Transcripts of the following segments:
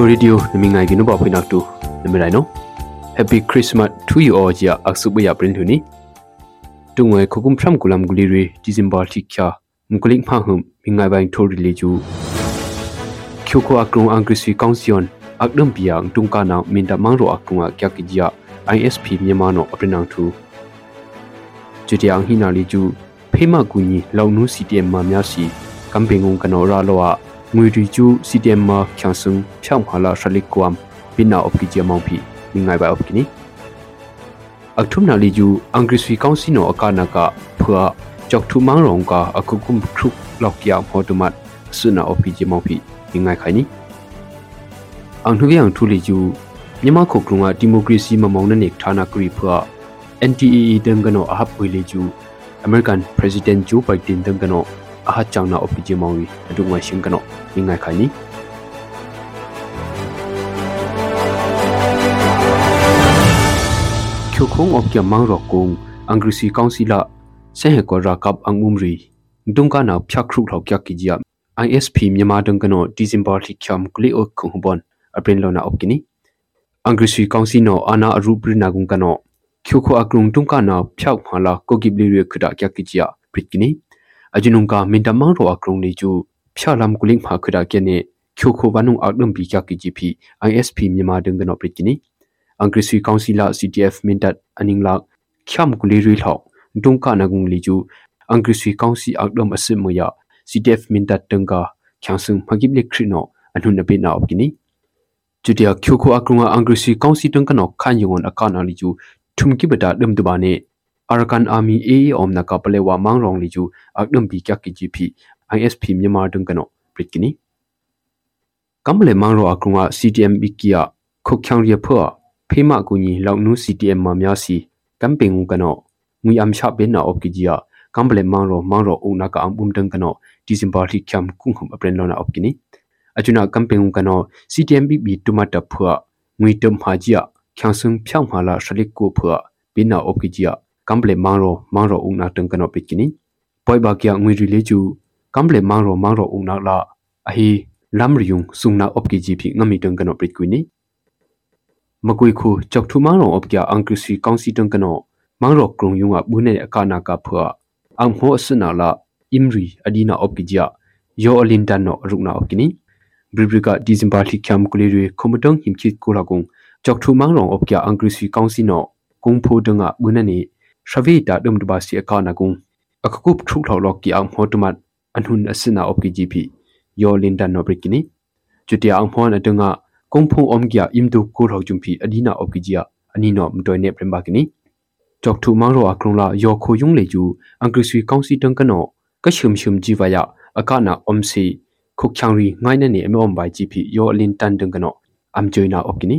Pure Radio နမငိုင်ကနဘဖိ nak tu နမရိုင်နော် Happy Christmas to you all ကြာအခစုဘရပရင်သူနီတုံငွေခုကုမ်ဖရမ်ကူလမ်ဂူလီရီဒီဇင်ဘာတိချာမကလင်းဖာဟုမ်မိငိုင်ဘိုင်ထိုရီလီကျူချိုကိုအကရုံအင်္ဂရိစီကောင်စီယွန်အကဒမ်ပီယံတုံကနာမင်တမန်ရောအကုံအကက်ကီဂျာ ISP မြန်မာနော်အပရင်အောင်သူကျတီအောင်ဟိနာလီကျူဖေးမကူညီလောင်နူး CTM မှာများစီကမ်ပင်းငုံကနော်ရာလော ငွေရီကျူ CTM မှာချန်ဆုံဖြောင်းဖလာရှလိကွမ်ပင်နာအော့ကီဂျမောင်ဖီမိငိုင်ဘိုင်အော့ကီနီအခုနာလီကျူအင်္ဂရိစီကောင်စီနော်အကနာကဖွာကြောက်ထူမန်းရောင်ကအခုကုမ်ခရုလောက်ကျမော်တမတ်ဆွနာအော့ကီဂျမောင်ဖီမိငိုင်ခိုင်နီအန်ထူយ៉ាងထူလီကျူမြန်မာခုကရုံကဒီမိုကရေစီမမောင်နဲ့ဌာနကရီဖွာ NTEE တန်ကနောအဟပ်ဝေလီကျူ American President Joe Biden တန်ကနော အဟချောင်းနာအပီဂျီမောင်ဝီအဒုငါရှင်ကနောငငိုင်ခိုင်နီချိုခုံအပကမောင်ရကုံအင်္ဂရိစီကောင်စီလာဆဲဟကောရာကပ်အငုံရီဒုံကနာဖြတ်ခရုထောက်ကကီဂျီ ISP မြန်မာဒုံကနောဒီဇင်ဘာလိချမ်ကလီအိုခုံဘွန်အပရင်လောနာအပကီနီအင်္ဂရိစီကောင်စီနောအာနာအရူပရနာဂုံကနောချိုခိုအကရုံတုံကနာဖြောက်မာလာကိုဂိဘလီရခဒကကီဂျီပရစ်ကီနီ ajunungka mintamang ro akrong ni chu phyalam kuling pha khira ke ne khyo kho banung akdum bi kya ki gp isp myama ding no prit kini angrisui council ctf mintat aning lak khyam kuli ri thok dungka nagung li chu angrisui council akdum asim mo ya ctf mintat tengka khyasung phagib le khrino anun na pe na op kini chutia khyo kho akrunga angrisui council tengka no khan yongon akana li chu thumki bata dum du ba ne Arakan Army AA om na kapale wa mangrong li ju akdum bi kya ki GP ISP Myanmar dung kano pritkini kamle mangro akrunga CTM bikia khokhyang ria phwa phema kunyi launu CTM ma mya si camping kano ngui am sha ben na op ki jia kamle mangro mangro una ka ambum dung kano December thi khyam kung hum apren lona op kini achuna camping kano CTM bi bi tumata phwa ngui tum ha jia khyang phyang ma la shalik ko phwa bin na op ki កំប្លេម៉ងរម៉ងរអ៊ុងណាតឹងកណោពេគីនីប៉យបាគៀងွေរីលេជូកំប្លេម៉ងរម៉ងរអ៊ុងណាឡាអហីលំរីយុងសុងណាអបគីជីភីងមីតឹងកណោព្រិតគីនីမကွေခုကြောက်ထူမောင်ရောအပကြအင်္ဂရိစီကောင်စီတန်ကနောမောင်ရောကရုံယုံကဘူးနေအကနာကဖွာအမ်ဟောစနာလာအင်ရီအဒီနာအပကြယောအလင်တန်နောရုနာအပကနီဘရီဘရီကဒီဇင်ဘာလီကမ်ကူလီရီခုမတုံဟင်ချစ်ကိုလာကုံကြောက်ထူမောင်ရောအပကြအင်္ဂရိစီကောင်စီနောကုံဖိုးတန်ကဘူးနေ shavita dum du ba si akha na kung akakup thu thaw lok ki ang hotumat anhun asina op ki gp yolin dan no brikini chutia ang phon adunga kongphung omgia imdu ko thaw jumpi adina op ki jia ani no mtoi ne prem ba kini chok thu mang ro akrung la yo kho yung le ju angkri sui kaung si tang kano ka shum shum ji wa ya akha na om si khuk chang ri ngai na ni ame om bai gp yolin tan tang kano am joina op kini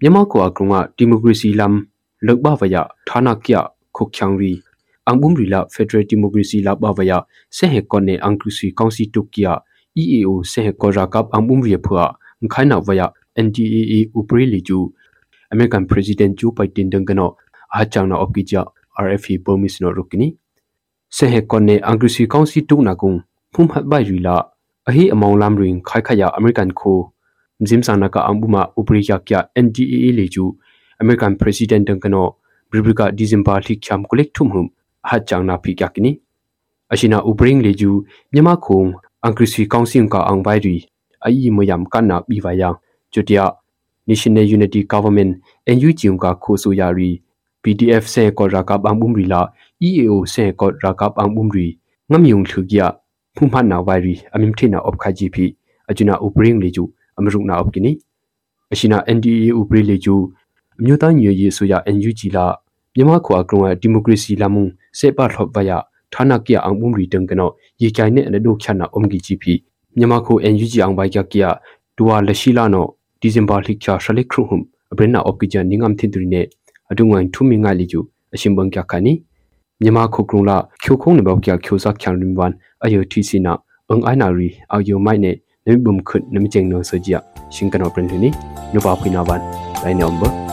မြန်မာကိုအကောင်ကဒီမိုကရေစီလမ်း လောက်ဘဝယဌာနကယခုချောင်ရီအန်ဘုံရီလာဖက်ဒရယ်ဒီမိုကရေစီလာဘဝယဆေဟေကွန်နေအန်ကရစီကောင်စီတုကယ EAO ဆေဟေကောရာကပ်အန်ဘုံရီဖွာခိုင်နာဝယ NDAA ဥပရိလီကျူ American President Joe Biden ဒင်ကနောအာချောင်နာအော့ကီဂျာ RFE ပေါ်မစ်နောရုကနီဆေဟေကွန်နေအန်ကရစီကောင်စီတုနာကုံဖုံဟတ်ဘိုင်ရီလာအဟိအမောင်လမ်ရင်ခိုင်ခယ American ခိုဂျင်ဆာနာကအန်ဘုမာဥပရိယကယ NDAA လီကျူ American President dang kano Bribrika December thi khyam kulik thum hum ha changna phi kya kini ashina ubring leju myama khong ankrisi council ka angbai ri ai moyam kana biwaya chutia National Unity Government NUG ka khoso yari PDF se ko raka bambum ri la EAO se ko raka bambum ri ngamyung thugya phumha na wari amim thina op khaji phi ajuna ubring leju amruk na op kini ashina NDA ubri leju အမျိုးသားညီညွတ်ရေးဆိုရ NUG လာမြန်မာခွာကရုံးဒီမိုကရေစီလာမှုစေပါထော့ပယဌာနကရအောင်ပုံရီတန်ကနောရေကြိုင်နဲ့အနဒုခနာအုံဂီဂျီပီမြန်မာခို NUG အောင်ဘိုင်ကကရဒူဝါလရှိလာနောဒီဇင်ဘာလိချာရှလိခရုဟုမ်အဘရနာအော့ကီဂျန်နင်းငမ်သင်တူရီနေအဒုငိုင်းထူမီငါလီကျူအရှင်ဘန်ကခနီမြန်မာခုကရုံလာချိုခုံးနေဘောက်ကချိုဇက်ချန်ရင်ဝန်အယိုတီစီနာအင်အိုင်နာရီအော်ယိုမိုင်နေနမဘုံခွတ်နမကျင်းနောဆဂျီယာရှင်ကနောပရင်ဟီနီနဘာဖိနာဝန်လိုင်းနံဘာ